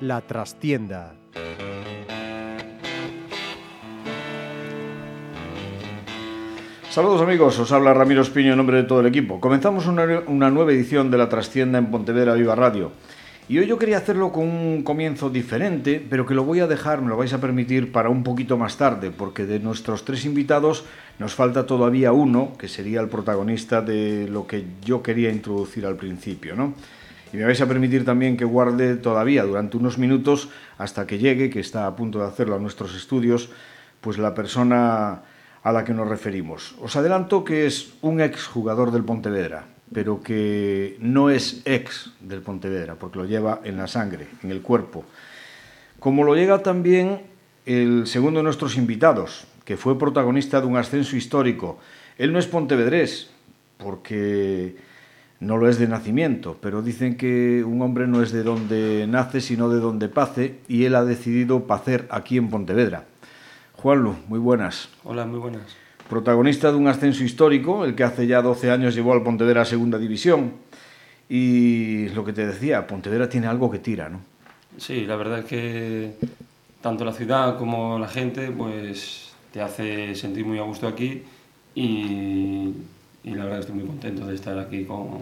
La trastienda. Saludos amigos, os habla Ramiro Espiño en nombre de todo el equipo. Comenzamos una, una, nueva edición de La Trastienda en Pontevedra Viva Radio. Y hoy yo quería hacerlo con un comienzo diferente, pero que lo voy a dejar, me lo vais a permitir, para un poquito más tarde, porque de nuestros tres invitados nos falta todavía uno, que sería el protagonista de lo que yo quería introducir al principio, ¿no? Y me vais a permitir también que guarde todavía durante unos minutos hasta que llegue, que está a punto de hacerlo a nuestros estudios, pues la persona a la que nos referimos. Os adelanto que es un ex jugador del Pontevedra, pero que no es ex del Pontevedra, porque lo lleva en la sangre, en el cuerpo. Como lo llega también el segundo de nuestros invitados, que fue protagonista de un ascenso histórico. Él no es pontevedrés, porque no lo es de nacimiento, pero dicen que un hombre no es de donde nace, sino de donde pase, y él ha decidido pacer aquí en Pontevedra. Juanlu, muy buenas. Hola, muy buenas. Protagonista de un ascenso histórico, el que hace ya 12 años llevó al Pontevedra a Segunda División. Y lo que te decía, Pontevedra tiene algo que tira, ¿no? Sí, la verdad es que tanto la ciudad como la gente pues te hace sentir muy a gusto aquí y, y la verdad que estoy muy contento de estar aquí con,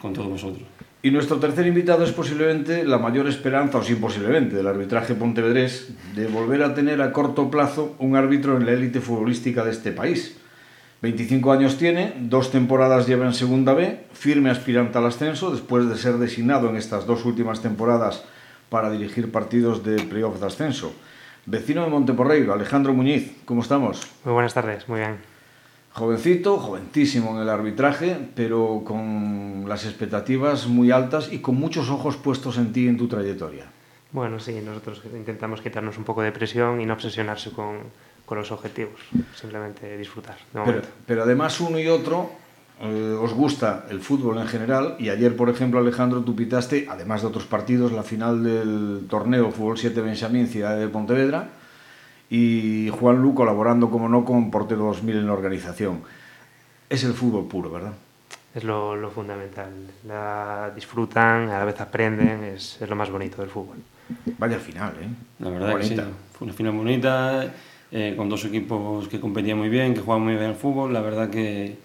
con todos vosotros. Y nuestro tercer invitado es posiblemente la mayor esperanza, o sí posiblemente, del arbitraje pontevedrés, de volver a tener a corto plazo un árbitro en la élite futbolística de este país. 25 años tiene, dos temporadas lleva en Segunda B, firme aspirante al ascenso, después de ser designado en estas dos últimas temporadas para dirigir partidos de playoff de ascenso. Vecino de Monteporreiro, Alejandro Muñiz, ¿cómo estamos? Muy buenas tardes, muy bien. Jovencito, joventísimo en el arbitraje, pero con las expectativas muy altas y con muchos ojos puestos en ti y en tu trayectoria. Bueno, sí, nosotros intentamos quitarnos un poco de presión y no obsesionarse con, con los objetivos, simplemente disfrutar. De pero, pero, además uno y otro eh, os gusta el fútbol en general y ayer, por ejemplo, Alejandro, tú pitaste, además de otros partidos, la final del torneo Fútbol 7 Benjamín Ciudad de Pontevedra y Juan Lu colaborando, como no, con Portero 2000 en la organización. Es el fútbol puro, ¿verdad? Es lo, lo fundamental. La disfrutan, a la vez aprenden, es, es, lo más bonito del fútbol. Vaya final, ¿eh? La verdad bonita. que sí. Fue una final bonita, eh, con dos equipos que competían muy bien, que jugaban muy bien al fútbol. La verdad que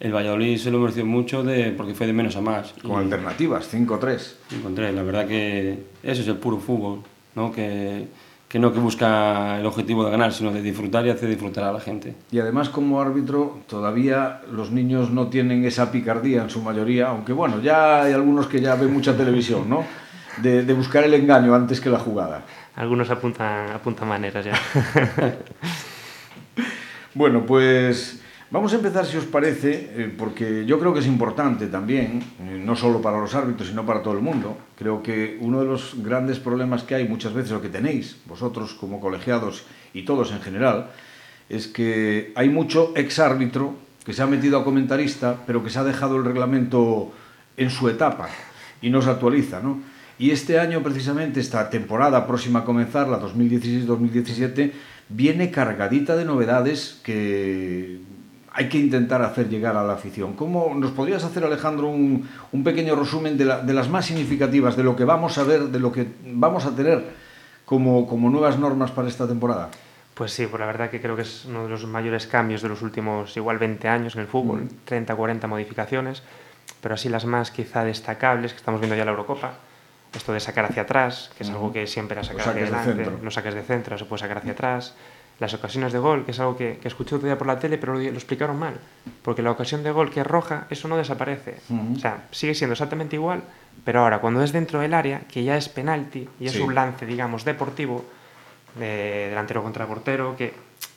el Valladolid se lo mereció mucho de, porque fue de menos a más. Con y, alternativas, 5-3. 5-3, la verdad que ese es el puro fútbol, ¿no? Que, que no que busca el objetivo de ganar, sino de disfrutar y hacer disfrutar a la gente. Y además como árbitro todavía los niños no tienen esa picardía en su mayoría, aunque bueno, ya hay algunos que ya ven mucha televisión, ¿no? De, de buscar el engaño antes que la jugada. Algunos apuntan, apuntan maneras ya. bueno, pues Vamos a empezar, si os parece, eh, porque yo creo que es importante también, eh, no solo para los árbitros, sino para todo el mundo. Creo que uno de los grandes problemas que hay muchas veces, lo que tenéis vosotros como colegiados y todos en general, es que hay mucho exárbitro que se ha metido a comentarista, pero que se ha dejado el reglamento en su etapa y no se actualiza, ¿no? Y este año, precisamente, esta temporada próxima a comenzar, la 2016-2017, viene cargadita de novedades que hay que intentar hacer llegar a la afición. ¿Cómo nos podrías hacer, Alejandro, un, un pequeño resumen de, la, de, las más significativas, de lo que vamos a ver, de lo que vamos a tener como, como nuevas normas para esta temporada? Pues sí, pues la verdad que creo que es uno de los mayores cambios de los últimos igual 20 años en el fútbol, mm. 30, 40 modificaciones, pero así las más quizá destacables, que estamos viendo ya la Eurocopa, esto de sacar hacia atrás, que es mm. algo que siempre ha sacado hacia adelante, no saques de centro, se puede sacar hacia atrás, las ocasiones de gol, que es algo que, que escuché otro día por la tele, pero lo, lo, explicaron mal. Porque la ocasión de gol que es roja, eso no desaparece. Uh -huh. O sea, sigue siendo exactamente igual, pero ahora cuando es dentro del área, que ya es penalti y es sí. un lance, digamos, deportivo, de delantero contra portero, que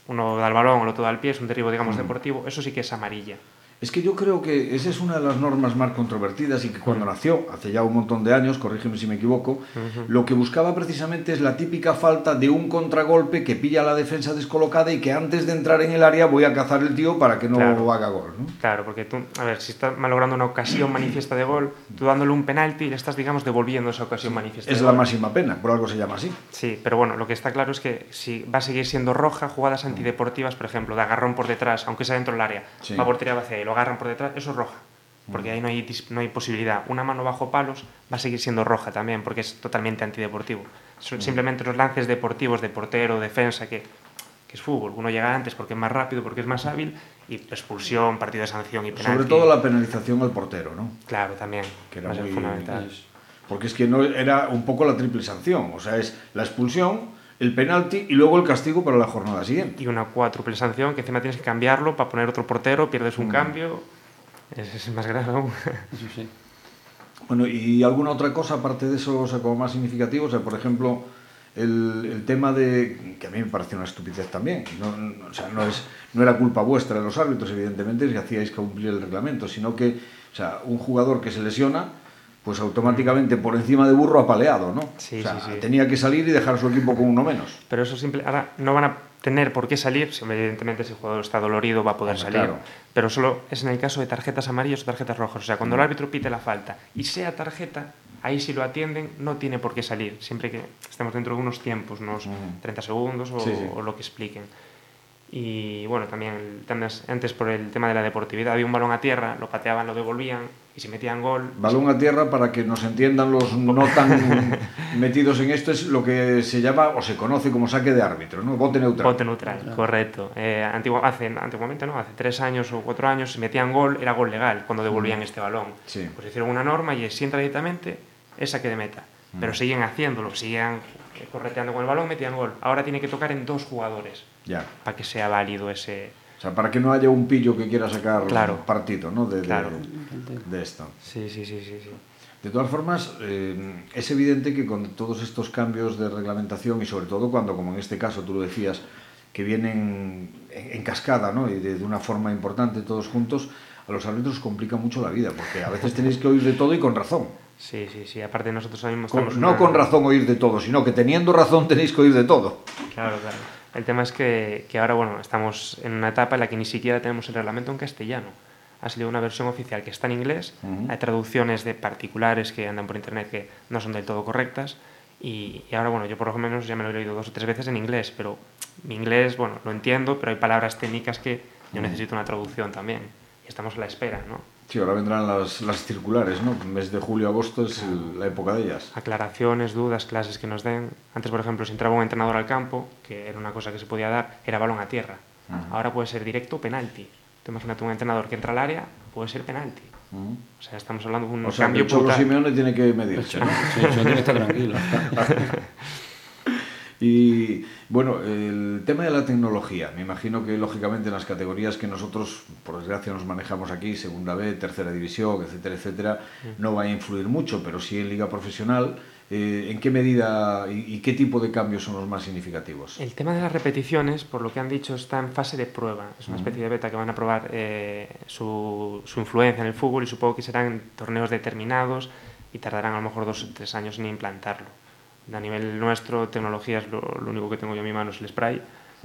uno da el balón, el otro da el pie, es un derribo, digamos, uh -huh. deportivo, eso sí que es amarilla. Es que yo creo que esa es una de las normas más controvertidas y que cuando nació, hace ya un montón de años, corrígeme si me equivoco, lo que buscaba precisamente es la típica falta de un contragolpe que pilla a la defensa descolocada y que antes de entrar en el área voy a cazar el tío para que no Claro. haga gol. ¿no? Claro, porque tú, a ver, si estás malogrando una ocasión manifiesta de gol, tú dándole un penalti le estás, digamos, devolviendo esa ocasión manifiesta Es de la gol. máxima pena, por algo se llama así. Sí, pero bueno, lo que está claro es que si va a seguir siendo roja, jugadas antideportivas, por ejemplo, de agarrón por detrás, aunque sea dentro del área, Sí. va a portería y lo agarran por detrás, eso es roja. Porque ahí no hay, no hay posibilidad. Una mano bajo palos va a seguir siendo roja también, porque es totalmente antideportivo. Son simplemente los lances deportivos de portero, defensa, que, que es fútbol. Uno llega antes porque es más rápido, porque es más hábil, y expulsión, partido de sanción y penalti. Sobre todo la penalización al portero, ¿no? Claro, también. Que era muy- fundamental. Porque es que no era un poco la triple sanción, o sea, es la expulsión, el penalti y luego el castigo para la jornada siguiente. y una cuádruple sanción que encima tienes que cambiarlo para poner otro portero, pierdes Mm. un cambio. Es, es más grave aún. Sí. Bueno, ¿y alguna otra cosa aparte de eso, o sea, como más significativo? O sea, por ejemplo, el, el tema de, que a mí me parece una estupidez también, no, no- o sea, no, es, no era culpa vuestra de los árbitros, evidentemente, si hacíais cumplir el reglamento, sino que, o sea, un jugador que se lesiona, pues automáticamente por encima de burro apaleado, ¿no? Sí, o sea, sí, sí. tenía que salir y dejar a su equipo con uno menos. Pero eso simple, ahora no van a tener por qué salir, si evidentemente si el jugador está dolorido va a poder salir, claro. pero solo es en el caso de tarjetas amarillas o tarjetas rojas. O sea, Mm. cuando el árbitro pite la falta y sea tarjeta, ahí si lo atienden no tiene por qué salir, siempre que estemos dentro de unos tiempos, unos Ujú. 30 segundos o, lo que expliquen. Y bueno, también antes por el tema de la deportividad, había un balón a tierra, lo pateaban, lo devolvían y si metían gol, Balón a tierra, para que nos entiendan los no tan metidos en esto, es lo que se llama o se conoce como saque de árbitro, ¿no? Bote neutral. Bote neutral, correcto. Eh, hace, antiguamente, ¿no? Hace tres años o cuatro años, si metían gol, era gol legal cuando devolvían este balón. Sí. Pues hicieron una norma y es, si entra directamente, es saque de meta. Pero siguen haciéndolo, siguen eh, correteando con el balón, metían gol. Ahora tiene que tocar en dos jugadores Ya. para que sea válido ese... Sea, para que no haya un pillo que quiera sacar Claro. partido, ¿no? De, de- Claro. de esto. Sí, sí, sí, sí. sí. De todas formas, eh, es evidente que con todos estos cambios de reglamentación y sobre todo cuando, como en este caso tú lo decías, que vienen en, en cascada ¿no? y de, de una forma importante todos juntos, a los árbitros complica mucho la vida, porque a veces tenéis que oír de todo y con razón. Sí, sí, sí. Aparte nosotros Con- estamos... no una- con razón oír de todo, sino que teniendo razón tenéis que oír de todo. Claro, claro. El tema es que, que ahora, bueno, estamos en una etapa en la que ni siquiera tenemos el reglamento en castellano. Ha salido una versión oficial que está en inglés, hay traducciones de particulares que andan por internet que no son del todo correctas, y, y ahora, bueno, yo por lo menos ya me lo he leído dos o tres veces en inglés, pero mi inglés, bueno, lo entiendo, pero hay palabras técnicas que yo necesito una traducción también, y estamos a la espera, ¿no? Sí, ahora vendrán las, las circulares, ¿no? Mes de julio, agosto es el- la época de ellas. aclaraciones, dudas, clases que nos den. Antes, por ejemplo, si entraba un entrenador al campo, que era una cosa que se podía dar, era balón a tierra. Ujú. Ahora puede ser directo penalti. Tú imagínate un entrenador que entra al área, puede ser penalti. O sea, estamos hablando de un O sea, que cambio el Cholo. Simeone tiene que medirse, ¿no? Sí, tiene que estar tranquilo. Y bueno, el tema de la tecnología, me imagino que lógicamente en las categorías que nosotros, por desgracia, nos manejamos aquí, segunda B, tercera división, etcétera, etcétera, no va a influir mucho, pero sí en liga profesional, eh, ¿en qué medida y, y qué tipo de cambios son los más significativos? El tema de las repeticiones, por lo que han dicho, está en fase de prueba. Es una especie de beta que van a probar eh, su, su influencia en el fútbol y supongo que serán torneos determinados y tardarán a lo mejor dos o tres años en implantarlo. A nivel nuestro, tecnologías, lo, lo único que tengo yo en mi mano es el spray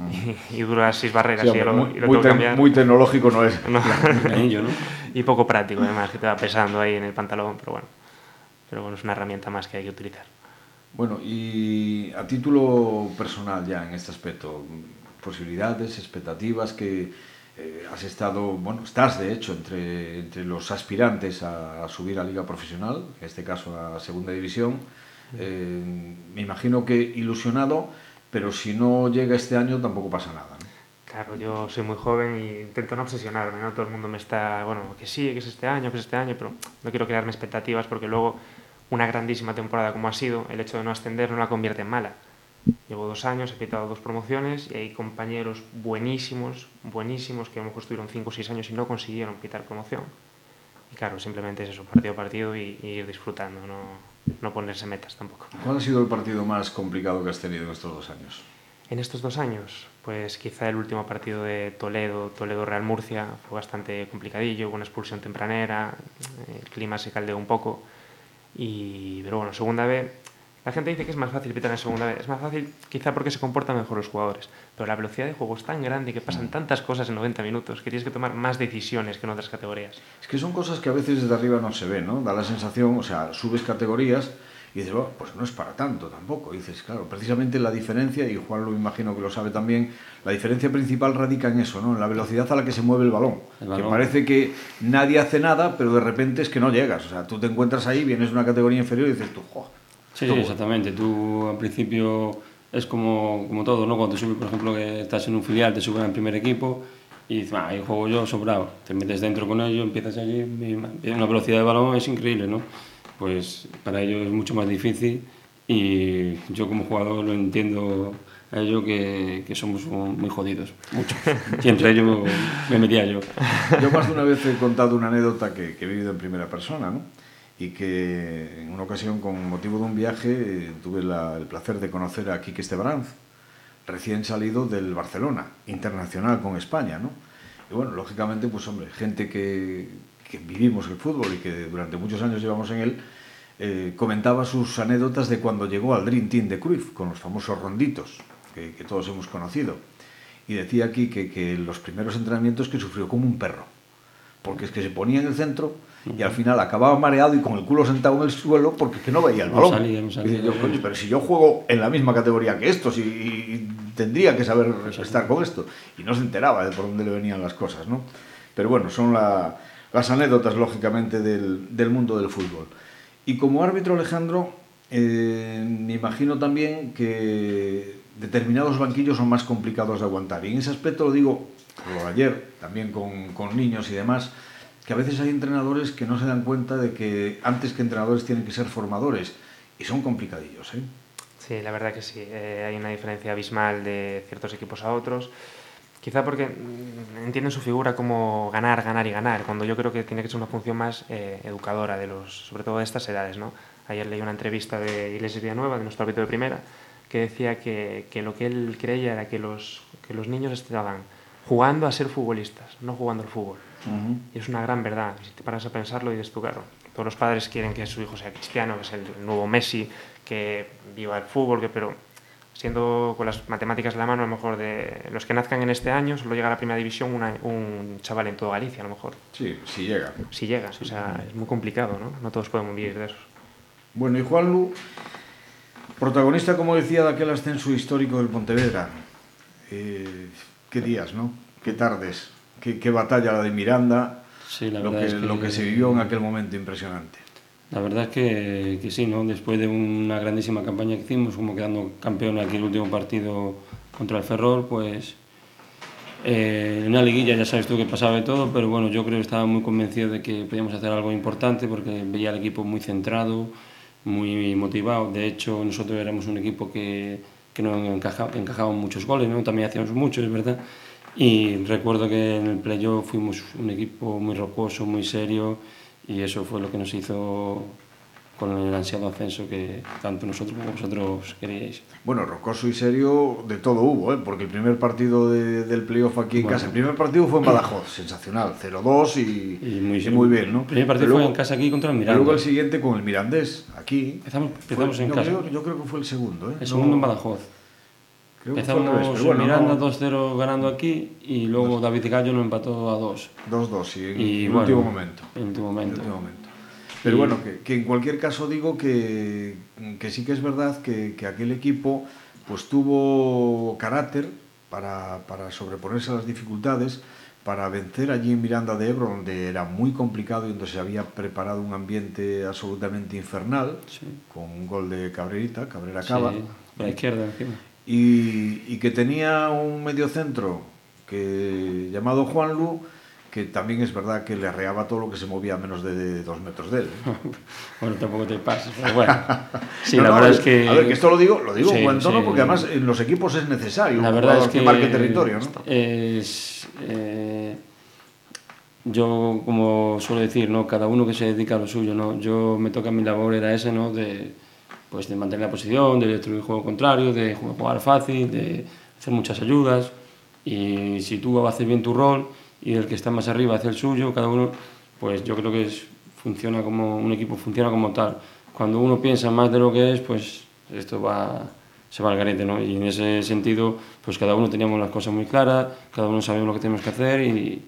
y, y dura seis barreras Sí, y, lo, muy, y lo muy muy tecnológico no es. No. Anillo, ¿no? y poco práctico además, que te va pesando ahí en el pantalón, pero bueno. Pero bueno, es una herramienta más que hay que utilizar. Bueno, y a título personal ya en este aspecto, posibilidades, expectativas que eh, has estado, bueno, estás de hecho entre, entre los aspirantes a, a subir a liga profesional, en este caso a segunda división. Eh, me imagino que ilusionado, pero si no llega este año tampoco pasa nada. ¿no? Claro, yo soy muy joven y intento no obsesionarme, ¿no? Todo el mundo me está, bueno, que sí, que es este año, que es este año, pero no quiero crearme expectativas porque luego una grandísima temporada como ha sido, el hecho de no ascender no la convierte en mala. Llevo dos años, he pitado dos promociones y hay compañeros buenísimos, buenísimos, que a lo mejor estuvieron cinco o seis años y no consiguieron pitar promoción. Y claro, simplemente es eso, partido a partido y, y ir disfrutando, no, no ponerse metas tampoco. ¿Cuál ha sido el partido más complicado que has tenido en estos dos años? En estos dos años, pues quizá el último partido de Toledo, Toledo-Real Murcia, fue bastante complicadillo, hubo una expulsión tempranera, el clima se caldeó un poco. Y, pero bueno, segunda vez, la gente dice que es más fácil pitar en segunda vez. Es más fácil quizá porque se comportan mejor los jugadores. Pero la velocidad de juego es tan grande que pasan tantas cosas en 90 minutos que tienes que tomar más decisiones que en otras categorías. Es que son cosas que a veces desde arriba no se ven, ¿no? Da la sensación, o sea, subes categorías y dices, bueno, pues no es para tanto tampoco. Y dices, claro, precisamente la diferencia, y Juan lo imagino que lo sabe también, la diferencia principal radica en eso, ¿no? En la velocidad a la que se mueve el balón. Que parece que nadie hace nada, pero de repente es que no llegas. O sea, tú te encuentras ahí, vienes de una categoría inferior y dices, tú, jo, Sí, exactamente. Tú al principio es como, como todo, ¿no? Cuando te subes, por ejemplo, que estás en un filial, te suben al primer equipo y dices, ah, ahí juego yo sobrado. Te metes dentro con ellos, empiezas allí, una velocidad de balón es increíble, ¿no? Pues para ellos es mucho más difícil y yo como jugador lo entiendo a ellos que, que, somos muy jodidos, mucho. Y entre ellos me metía yo. Yo más de una vez he contado una anécdota que, que he vivido en primera persona, ¿no? Y que en una ocasión con motivo de un viaje tuve la, el placer de conocer a Quique Estebranz, recién salido del Barcelona, internacional con España, ¿no? Y bueno, lógicamente, pues hombre, gente que, que vivimos el fútbol y que durante muchos años llevamos en él, eh, comentaba sus anécdotas de cuando llegó al Dream Team de Cruyff, con los famosos ronditos, que, que todos hemos conocido. Y decía aquí que, que los primeros entrenamientos que sufrió como un perro, porque es que se ponía en el centro y al final acababa mareado y con el culo sentado en el suelo porque que no veía el balón. No salía, no salía. Y yo, coño, pero si yo juego en la misma categoría que estos y, y tendría que saber estar con esto. Y no se enteraba de por dónde le venían las cosas, ¿no? Pero bueno, son la, las anécdotas, lógicamente, del, del, mundo del fútbol. Y como árbitro, Alejandro, eh, me imagino también que determinados banquillos son más complicados de aguantar. Y en ese aspecto lo digo, lo ayer, también con, con niños y demás, que a veces hay entrenadores que no se dan cuenta de que antes que entrenadores tienen que ser formadores y son complicadillos. ¿eh? Sí, la verdad que sí. Eh, hay una diferencia abismal de ciertos equipos a otros. Quizá porque entienden su figura como ganar, ganar y ganar, cuando yo creo que tiene que ser una función más eh, educadora, de los, sobre todo de estas edades. ¿no? Ayer leí una entrevista de Iglesias Villanueva, de nuestro árbitro de primera, que decía que, que lo que él creía era que los, que los niños estaban jugando a ser futbolistas, no jugando al fútbol. Uh -huh. Y es una gran verdad. Si te paras a pensarlo y dices tú, claro, todos los padres quieren que su hijo sea cristiano, que es el nuevo Messi, que viva el fútbol, que, pero siendo con las matemáticas de la mano, a lo mejor de los que nazcan en este año, solo llega a la primera división una, un chaval en toda Galicia, a lo mejor. Sí, si llega. Si llega, o sea, es muy complicado, ¿no? No todos podemos vivir de eso. Bueno, y Juanlu, protagonista, como decía, de aquel ascenso histórico del Pontevedra. Eh, qué días, ¿no? Qué tardes qué, qué batalla la de Miranda, sí, la lo, que, es que, lo que se vivió en aquel momento impresionante. La verdad es que, que, sí, ¿no? después de una grandísima campaña que hicimos, como quedando campeón aquí el último partido contra el Ferrol, pues eh, en una liguilla ya sabes tú que pasaba de todo, pero bueno, yo creo que estaba muy convencido de que podíamos hacer algo importante porque veía al equipo muy centrado, muy motivado. De hecho, nosotros éramos un equipo que, que no encajaba, encajaba muchos goles, ¿no? también hacíamos muchos, es verdad y recuerdo que en el playoff fuimos un equipo muy rocoso, muy serio y eso fue lo que nos hizo con el ansiado ascenso que tanto nosotros como vosotros queríais. Bueno, rocoso y serio de todo hubo, ¿eh? porque el primer partido de, del playoff aquí en bueno. casa, el primer partido fue en Badajoz, sensacional, 0-2 y, y, muy, y muy bien, ¿no? El primer partido luego, fue en casa aquí contra el Miranda. Luego el siguiente con el Mirandés, aquí. Empezamos, empezamos fue, en no, casa. Yo, yo, creo que fue el segundo, ¿eh? El segundo no, en Badajoz. Creo Empezamos que bueno, Miranda no. 2-0 ganando aquí y luego. David Gallo nos empató a 2. 2-2, sí, en Y el bueno, último momento. En el último momento. En el último momento. Pero bueno, que, que en cualquier caso digo que, que sí que es verdad que, que aquel equipo pues tuvo carácter para, para sobreponerse a las dificultades, para vencer allí en Miranda de Ebro, donde era muy complicado y donde se había preparado un ambiente absolutamente infernal, Sí. con un gol de Cabrerita, Cabrera Cava, Sí, por la izquierda encima. y, y que tenía un mediocentro que, llamado Juanlu, que también es verdad que le arreaba todo lo que se movía a menos de, dos metros de él. ¿eh? Bueno, tampoco te pases, pero bueno. Sí, No, la no, verdad es que... A ver, que esto lo digo, lo digo Sí, en buen tono sí. porque además en los equipos es necesario La verdad es jugador que, marque territorio, ¿no? es, eh, yo, como suelo decir, ¿no? cada uno que se dedica a lo suyo. ¿no? Yo me toca mi labor era ese, ¿no? de, pues de mantener la posición, de destruir el juego contrario, de jugar fácil, de hacer muchas ayudas. Y si tú haces bien tu rol y el que está más arriba hace el suyo, cada uno, pues yo creo que es, funciona como un equipo funciona como tal. Cuando uno piensa más de lo que es, pues esto va, se va al garete, ¿no? Y en ese sentido, pues cada uno teníamos las cosas muy claras, cada uno sabíamos lo que teníamos que hacer y,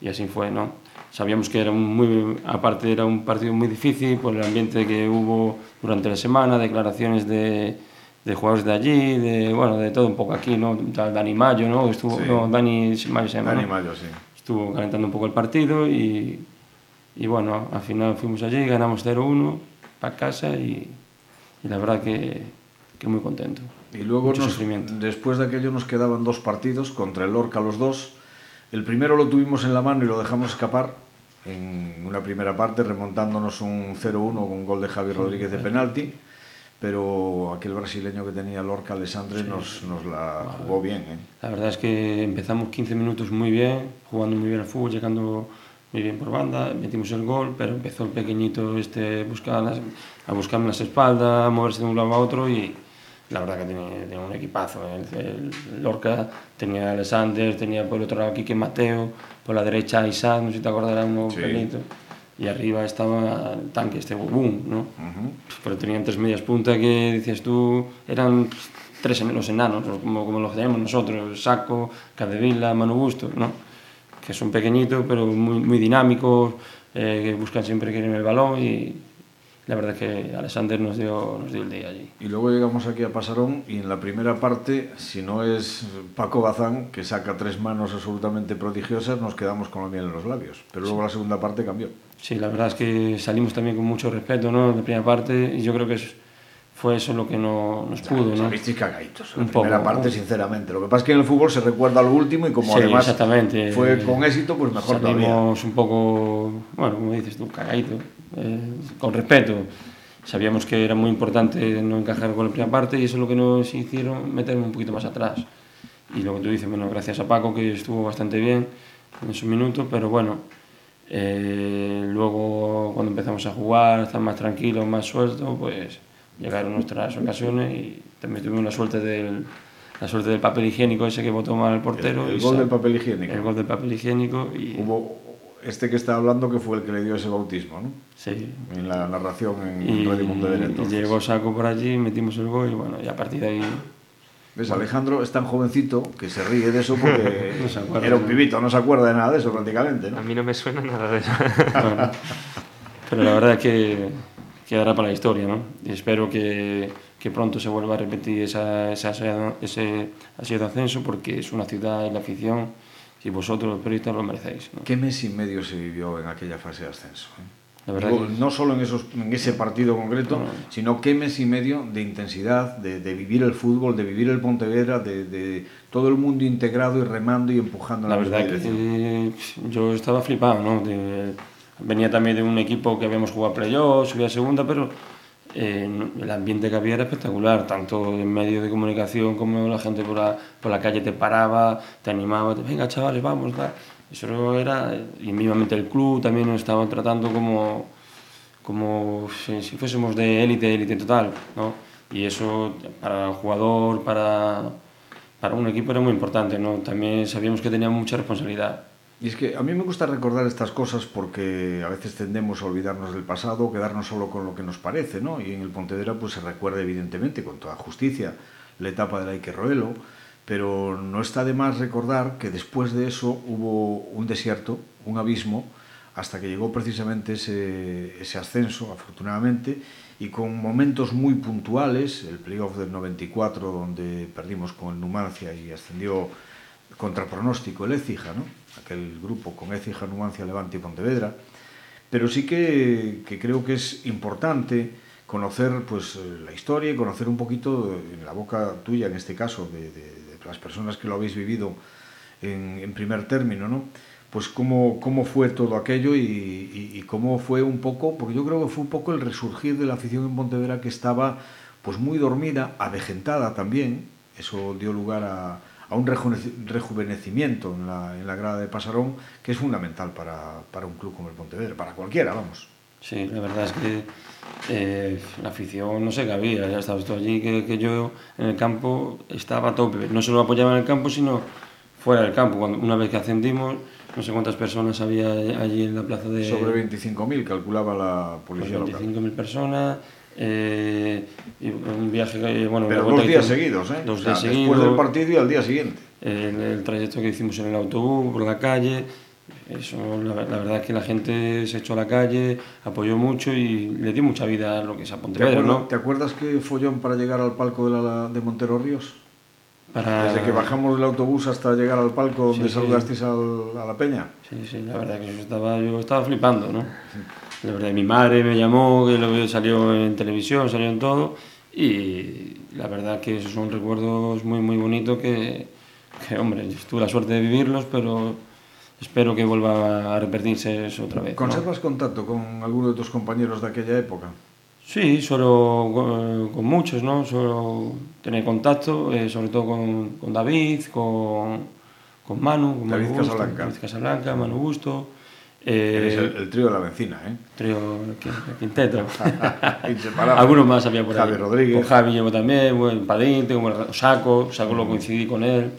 y así fue, ¿no? Sabíamos que era muy, aparte era un partido muy difícil por el ambiente que hubo durante la semana, declaraciones de, de jugadores de allí, de, bueno, de todo un poco aquí, ¿no? Dani Mayo, ¿no? Estuvo, Sí. no, Dani Mayo se llama, Dani ¿no? Mayo, sí. Estuvo calentando un poco el partido y, y bueno, al final fuimos allí, ganamos 0-1 para casa y, y la verdad que, que muy contento. Y luego, nos- después de aquello, nos quedaban dos partidos contra el Lorca los dos. El primero lo tuvimos en la mano y lo dejamos escapar en una primera parte, remontándonos un 0-1 con un gol de Javi Rodríguez de penalti. Pero aquel brasileño que tenía Lorca, Alessandre, nos, nos la jugó bien. ¿eh? La verdad es que empezamos 15 minutos muy bien, jugando muy bien al fútbol, llegando muy bien por banda, metimos el gol, pero empezó el pequeñito este buscar las- a buscarme las espaldas, a moverse de un lado a otro y la verdad que tenía, tenía un equipazo. El, el Lorca tenía a Alexander, tenía por el otro lado Quique Mateo, por la derecha Isaac, no sé si te acordarás, uno Sí. Y arriba estaba el tanque, este Boom, ¿no? Pero tenían tres medias punta que decías tú, eran tres los enanos, como, como los tenemos nosotros, Saco, Cadevila, Manu Busto, ¿no? que son pequeñitos pero muy, muy dinámicos, eh, que buscan siempre que el balón y la verdad es que Alexander nos dio, nos dio el día allí. Y luego llegamos aquí a Pasarón y en la primera parte, si no es Paco Bazán, que saca tres manos absolutamente prodigiosas, nos quedamos con la miel en los labios. Pero luego la segunda parte cambió. Sí, la verdad es que salimos también con mucho respeto ¿no? en la primera parte y yo creo que es- fue eso lo que no, nos pudo. ¿no? Salisteis cagaditos. en La primera poco, parte, ¿no? sinceramente. Lo que pasa es que en el fútbol se recuerda lo último y como Sí, además exactamente. fue con éxito, pues mejor todavía. Salimos un poco, bueno, como dices tú, cagadito, eh, con respeto. Sabíamos que era muy importante no encajar con la primera parte y eso es lo que nos hicieron meterme un poquito más atrás. Y lo que tú dices, bueno, gracias a Paco que estuvo bastante bien en esos minutos, pero bueno, eh, luego cuando empezamos a jugar, estar más tranquilos, más sueltos, pues llegaron nuestras ocasiones y también tuvimos la suerte del, la suerte del papel higiénico ese que botó mal el portero. El- gol del papel higiénico. El gol del papel higiénico y... Hubo este que está hablando que fue el que le dio ese bautismo, ¿no? Sí. En la narración en Y, Radio Pontevedra. y entonces. llegó Saco por allí, metimos el gol y bueno, y a partir de ahí... ¿Ves? Alejandro es tan jovencito que se ríe de eso porque No se acuerda, era un pibito, no se acuerda de nada de eso prácticamente, ¿no? A mí no me suena nada de eso. bueno, pero la verdad es que quedará para la historia, ¿no? Y espero que, que pronto se vuelva a repetir esa, esa, ese de ascenso porque es una ciudad y la afición y vosotros los periodistas lo merecéis. ¿no? ¿Qué mes y medio se vivió en aquella fase de ascenso? eh? La verdad Digo, que- No solo en, esos, en ese partido concreto, No. sino qué mes y medio de intensidad, de, de vivir el fútbol, de vivir el Pontevedra, de, de todo el mundo integrado y remando y empujando en La la, verdad que eh, yo estaba flipado, ¿no? De- venía también de un equipo que habíamos jugado a playoff, subía a segunda, pero eh, el ambiente que había era espectacular, tanto en medios de comunicación como la gente por la, por la calle te paraba, te animaba, te, venga chavales, vamos, va. Eso era, y mismamente el club también nos estaba tratando como, como si, si fuésemos de élite, élite total, ¿no? Y eso para el jugador, para, para un equipo era muy importante, ¿no? También sabíamos que teníamos mucha responsabilidad. Y es que a mí me gusta recordar estas cosas porque a veces tendemos a olvidarnos del pasado, quedarnos solo con lo que nos parece, ¿no? Y en el Pontevedra pues se recuerda evidentemente con toda justicia la etapa del Ike Roelo, pero no está de más recordar que después de eso hubo un desierto, un abismo, hasta que llegó precisamente ese, ese ascenso, afortunadamente, y con momentos muy puntuales, el playoff del 94 donde perdimos con el Numancia y ascendió contra pronóstico el Écija, ¿no? Aquel grupo con Écija, Numancia, Levante y Pontevedra, pero sí que, que creo que es importante conocer pues, eh, la historia y conocer un poquito eh, en la boca tuya, en este caso, de, de- de las personas que lo habéis vivido en, en primer término, ¿no? pues cómo, cómo fue todo aquello y, y- y cómo fue un poco, porque yo creo que fue un poco el resurgir de la afición en Pontevedra que estaba pues muy dormida, avejentada también, eso dio lugar a, a un rejuveneci- rejuvenecimiento en la, en la grada de Pasarón que es fundamental para, para un club como el Pontevedra, para cualquiera, vamos. Sí, la verdad es que eh, la afición no sé qué había, ya estabas tú allí, que, que, yo en el campo estaba a tope, no solo apoyaba en el campo, sino fuera del campo. Cuando, una vez que ascendimos, no sé cuántas personas había allí en la plaza de... Sobre 25.000, calculaba la policía 25.000 personas. Eh, un viaje, bueno, Pero dos días seguidos, ¿eh? Dos o sea, días después seguidos. del partido y al día siguiente. El, el trayecto que hicimos en el autobús, por la calle, eso, la, la, verdad es que la gente se echó a la calle, apoyó mucho y le dio mucha vida a lo que es a Pontevedra, ¿Te acuerdas, ¿no? ¿Te acuerdas que follón para llegar al palco de, la, de Montero Ríos? Para... Desde que bajamos del autobús hasta llegar al palco donde Sí, sí. saludasteis al- a la peña. Sí, sí, la verdad que yo estaba, yo estaba flipando, ¿no? La verdad, mi madre me llamó, que lo salió en televisión, salió en todo, y la verdad que esos son recuerdos muy, muy bonitos que, que, hombre, tuve la suerte de vivirlos, pero espero que vuelva a repetirse eso otra vez. ¿no? ¿Conservas contacto con alguno de tus compañeros de aquella época? Sí, solo con, con muchos, ¿no? Solo tener contacto, eh, sobre todo con, con David, con, con Manu, con David Manu Casablanca. David Casablanca, Manu Busto, eh, Eres el, el trío de la vecina, ¿eh? trío quinteto. Inseparable. Algunos más había por ahí. Javi Rodríguez. Con Javi llevo también, buen Padín, tengo buen- Saco, Saco lo coincidí con él.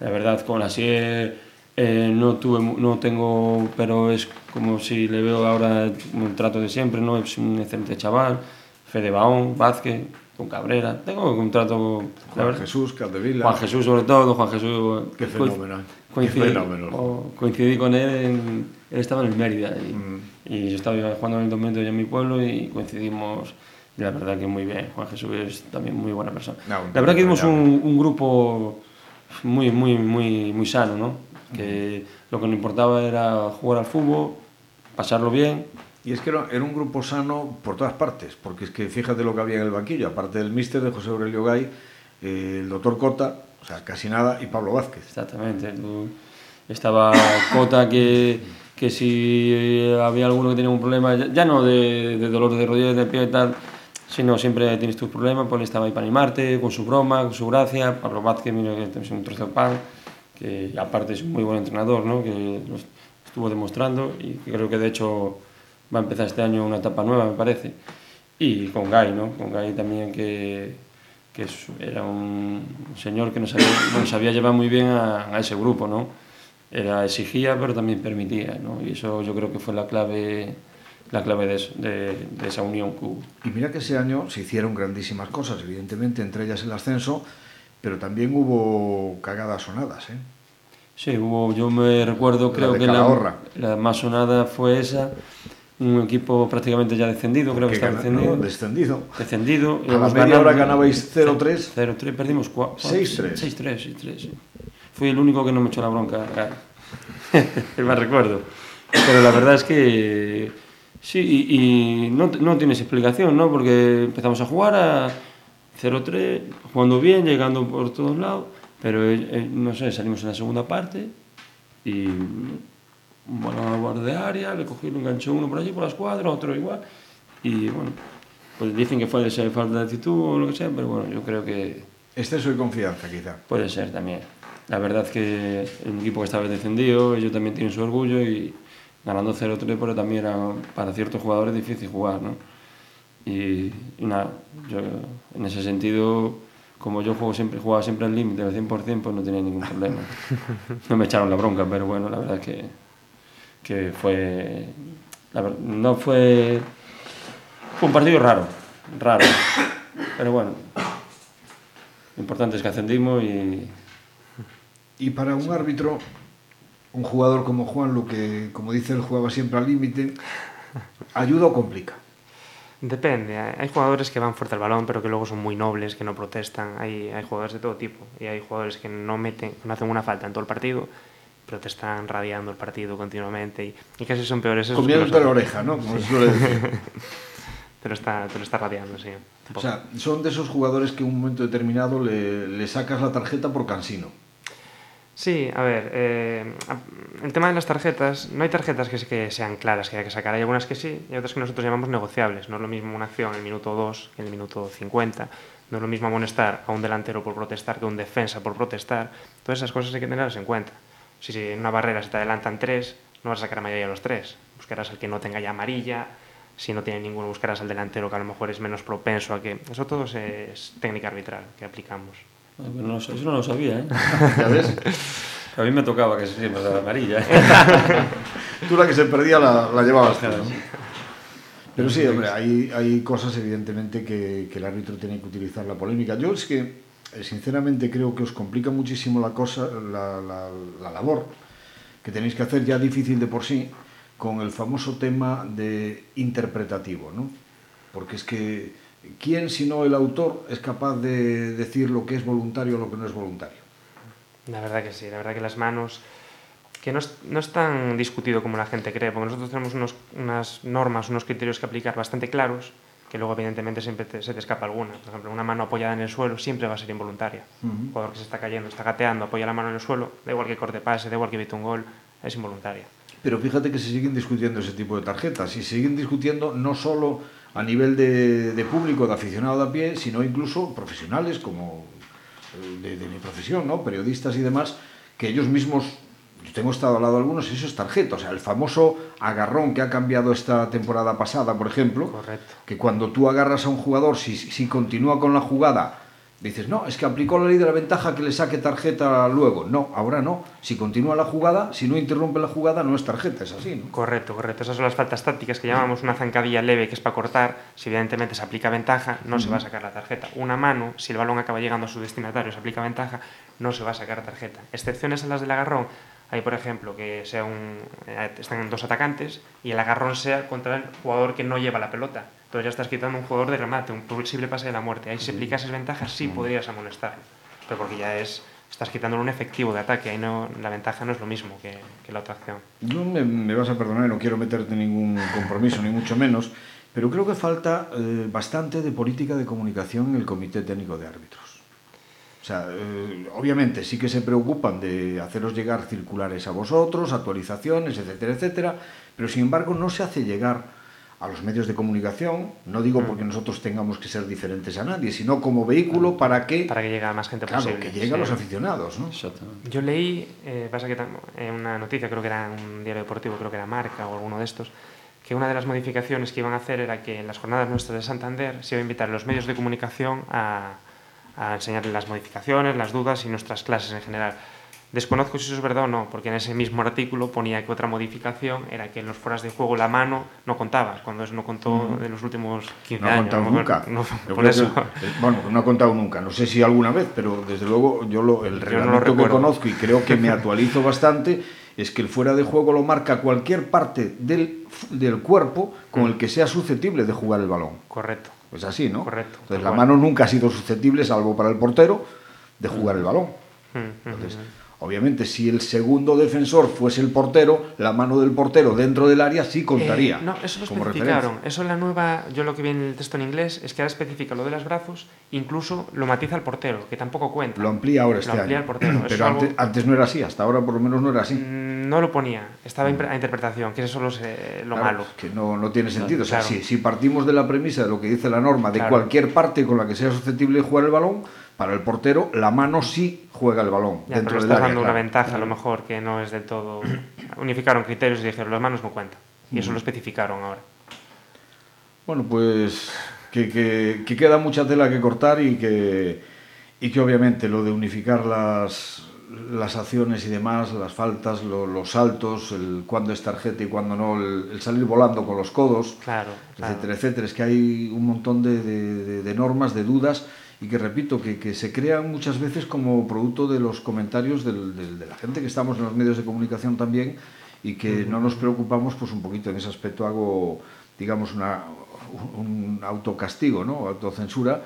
La verdad, con Asier eh, no, tuve, no tengo, pero es como si le veo ahora un trato de siempre, ¿no? Es un excelente chaval. Fede Baón, Vázquez, con Cabrera. Tengo un trato... Juan Jesús, Caldevila. Juan Jesús sobre todo, Juan Jesús... Qué coinc- fenómeno. Qué Coincidí, o- coincidí con él, en- él estaba en el Mérida y, Mm. y yo estaba jugando en el momento ya en mi pueblo y coincidimos y la verdad que muy bien, Juan Jesús es también muy buena persona. No, la verdad que vimos un, un grupo muy, muy, muy, muy sano, ¿no? Que lo que nos importaba era jugar al fútbol, pasarlo bien Y es que era, era un grupo sano por todas partes, porque es que fíjate lo que había en el banquillo, aparte del míster de José Aurelio Gay, eh, el doctor Cota, o sea, casi nada, y Pablo Vázquez. Exactamente. Estaba Cota que, que si había alguno que tenía un problema, ya, no de, de dolor de rodillas, de pie y tal, sino siempre tienes tus problemas, pues estaba ahí para animarte, con su broma, con su gracia. Pablo Vázquez, mira que es un trozo de pan, que aparte es un muy buen entrenador, ¿no? que estuvo demostrando y creo que de hecho va a empezar este año una etapa nueva, me parece. Y con Gai, ¿no? Con Gai también que, que era un señor que nos sabía, nos sabía llevar muy bien a, a ese grupo, ¿no? Era exigía, pero también permitía, ¿no? Y eso yo creo que fue la clave, la clave de, eso- de, de esa unión que hubo. Y mira que ese año se hicieron grandísimas cosas, evidentemente, entre ellas el ascenso, pero también hubo cagadas sonadas, ¿eh? Sí, hubo, yo me recuerdo, La creo de que la, la más sonada fue esa, un equipo prácticamente ya descendido, creo que está descendido. no, descendido. descendido. A la media hora ganabais 0-3. 0-3, perdimos 4. 6-3. 6-3, 6-3, sí. Fui el único que no me echó la bronca. me recuerdo. Pero la verdad es que sí, y, y no, no tienes explicación, ¿no? Porque empezamos a jugar a 0-3, jugando bien, llegando por todos lados, pero eh, eh, no sé, salimos en la segunda parte y un balón a borde de área, le cogí, lo enganchó uno por allí por la escuadra, otro igual, y bueno, pues dicen que fue de ser falta de actitud o lo que sea, pero bueno, yo creo que Exceso de confianza, quizá. puede ser también. La verdad es que el equipo que estaba descendido, ellos también tienen su orgullo y ganando 0-3, pero también era para ciertos jugadores difícil jugar, ¿no? Y, y nada, yo en ese sentido, como yo juego siempre, jugaba siempre al límite, al 100%, pues no tenía ningún problema. No me echaron la bronca, pero bueno, la verdad es que, que fue... la no fue... Fue un partido raro, raro. Pero bueno, lo importante es que ascendimos y Y para un árbitro, un jugador como Juan, lo que, como dice él, jugaba siempre al límite, ¿ayuda o complica? Depende, hay hay jugadores que van fuerte al balón pero que luego son muy nobles, que no protestan, hay, hay jugadores de todo tipo y hay jugadores que no meten, no hacen una falta en todo el partido pero te están radiando el partido continuamente y, y casi son peores esos Comiéndote los- la oreja, ¿no? Como se suele decir. te lo está, te lo está radiando, sí. O sea, son de esos jugadores que en un momento determinado le, le sacas la tarjeta por cansino. Sí, a ver, eh, el tema de las tarjetas, no hay tarjetas que sean claras que hay que sacar, hay algunas que sí y otras que nosotros llamamos negociables. No es lo mismo una acción en el minuto 2 que en el minuto 50, no es lo mismo amonestar a un delantero por protestar que a un defensa por protestar. Todas esas cosas hay que tenerlas en cuenta. Si, en una barrera se te adelantan tres, no vas a sacar amarilla a los tres, buscarás al que no tenga ya amarilla, si no tiene ninguno buscarás al delantero que a lo mejor es menos propenso a que... Eso todo es, técnica arbitral que aplicamos. Bueno, eso no lo sabía, ¿eh? ¿Ya ves? A mí me tocaba que siempre la amarilla. ¿eh? Tú la que se perdía la, la llevabas. Pero sí, hombre, hay, hay cosas evidentemente que, que, el árbitro tiene que utilizar la polémica. Yo es que, sinceramente, creo que os complica muchísimo la cosa, la labor que tenéis que hacer ya difícil de por sí con el famoso tema de interpretativo, ¿no? Porque es que, ¿quién sino el autor es capaz de decir lo que es voluntario o lo que no es voluntario? La verdad que sí, la verdad que las manos, que no es, no es tan discutido como la gente cree, porque nosotros tenemos unos, unas normas, unos criterios que aplicar bastante claros, que luego evidentemente siempre te, se te escapa alguna. Por ejemplo, una mano apoyada en el suelo siempre va a ser involuntaria. Uh -huh. Un jugador que se está cayendo, está gateando, apoya la mano en el suelo, da igual que corte pase, da igual que evite un gol, es involuntaria. Pero fíjate que se siguen discutiendo ese tipo de tarjetas y se siguen discutiendo no solo a nivel de, de público, de aficionado de a pie, sino incluso profesionales como de, de mi profesión, ¿no? periodistas y demás, que ellos mismos tengo estado al lado de algunos eso es tarjeta. O sea, el famoso agarrón que ha cambiado esta temporada pasada, por ejemplo, Correcto. que cuando tú agarras a un jugador, si, si continúa con la jugada, dices, no, es que aplicó la ley de la ventaja que le saque tarjeta luego. No, ahora no. Si continúa la jugada, si no interrumpe la jugada, no es tarjeta, es así, ¿no? Correcto, correcto. Esas son las faltas tácticas que llamamos una zancadilla leve, que es para cortar. Si evidentemente se aplica ventaja, no uh -huh. se va a sacar la tarjeta. Una mano, si el balón acaba llegando a su destinatario, se aplica ventaja, no se va a sacar tarjeta. Excepciones a las del agarrón, hay, por ejemplo, que sea un, eh, están dos atacantes y el agarrón sea contra el jugador que no lleva la pelota. Entonces ya estás quitando un jugador de remate, un posible pase de la muerte. Ahí si aplicases ventaja sí podrías amonestarlo, pero porque ya es estás quitando un efectivo de ataque, ahí no, la ventaja no es lo mismo que, que la otra acción. No me, me, vas a perdonar, no quiero meterte ningún compromiso, ni mucho menos, pero creo que falta eh, bastante de política de comunicación en el Comité Técnico de Árbitros. O sea, eh, obviamente sí que se preocupan de haceros llegar circulares a vosotros, actualizaciones, etcétera, etcétera, pero sin embargo no se hace llegar a los medios de comunicación, no digo porque nosotros tengamos que ser diferentes a nadie, sino como vehículo para que... Para que llegue a más gente claro, posible. que llegue sí. a los aficionados, ¿no? Yo leí, eh, pasa que en una noticia, creo que era un diario deportivo, creo que era Marca o alguno de estos, que una de las modificaciones que iban a hacer era que en las jornadas nuestras de Santander se iba a invitar a los medios de comunicación a a enseñarle las modificaciones, las dudas y nuestras clases en general. Desconozco si eso es verdad o no, porque en ese mismo artículo ponía que otra modificación era que en los fueras de juego la mano no contaba, cuando eso no contó mm. en los últimos 15 no años. Ha contado no, nunca. No, por eso. Que, bueno, no ha contado nunca, no sé si alguna vez, pero desde luego yo lo, el reglamento no que conozco y creo que me actualizo bastante es que el fuera de juego lo marca cualquier parte del, del cuerpo con mm. el que sea susceptible de jugar el balón. Correcto. Pues así, ¿no? Correcto. Entonces la mano nunca ha sido susceptible, salvo para el portero, de jugar el balón. Mm, Entonces, obviamente, si el segundo defensor fuese el portero, la mano del portero dentro del área sí contaría. Eh, no, eso lo especificaron. Eso en la nueva, yo lo que vi en el texto en inglés es que ahora especifica lo de los brazos, incluso lo matiza el portero, que tampoco cuenta. Lo amplía ahora este lo amplía año. el portero. Pero antes, algo... antes, no era así, hasta ahora por lo menos no era así. No lo ponía, estaba a interpretación, que eso es eh, lo claro, malo. Que no, no tiene sentido. Claro. O sea, si, si, partimos de la premisa de lo que dice la norma, de claro. cualquier parte con la que sea susceptible de jugar el balón, para el portero la mano sí juega el balón ya, dentro pero del estás área, dando claro. una ventaja a lo mejor que no es del todo unificaron criterios y dijeron las manos no cuentan y eso lo especificaron ahora bueno pues que, que, que, queda mucha tela que cortar y que y que obviamente lo de unificar las las acciones y demás, las faltas, lo, los saltos, el cuándo es tarjeta y cuándo no, el, el, salir volando con los codos, claro, claro. etcétera, etcétera. Es que hay un montón de, de, de, de normas, de dudas y que repito, que, que, se crean muchas veces como producto de los comentarios del, del, de la gente que estamos en los medios de comunicación también y que no nos preocupamos, pues un poquito en ese aspecto hago, digamos, una, un autocastigo, ¿no? autocensura,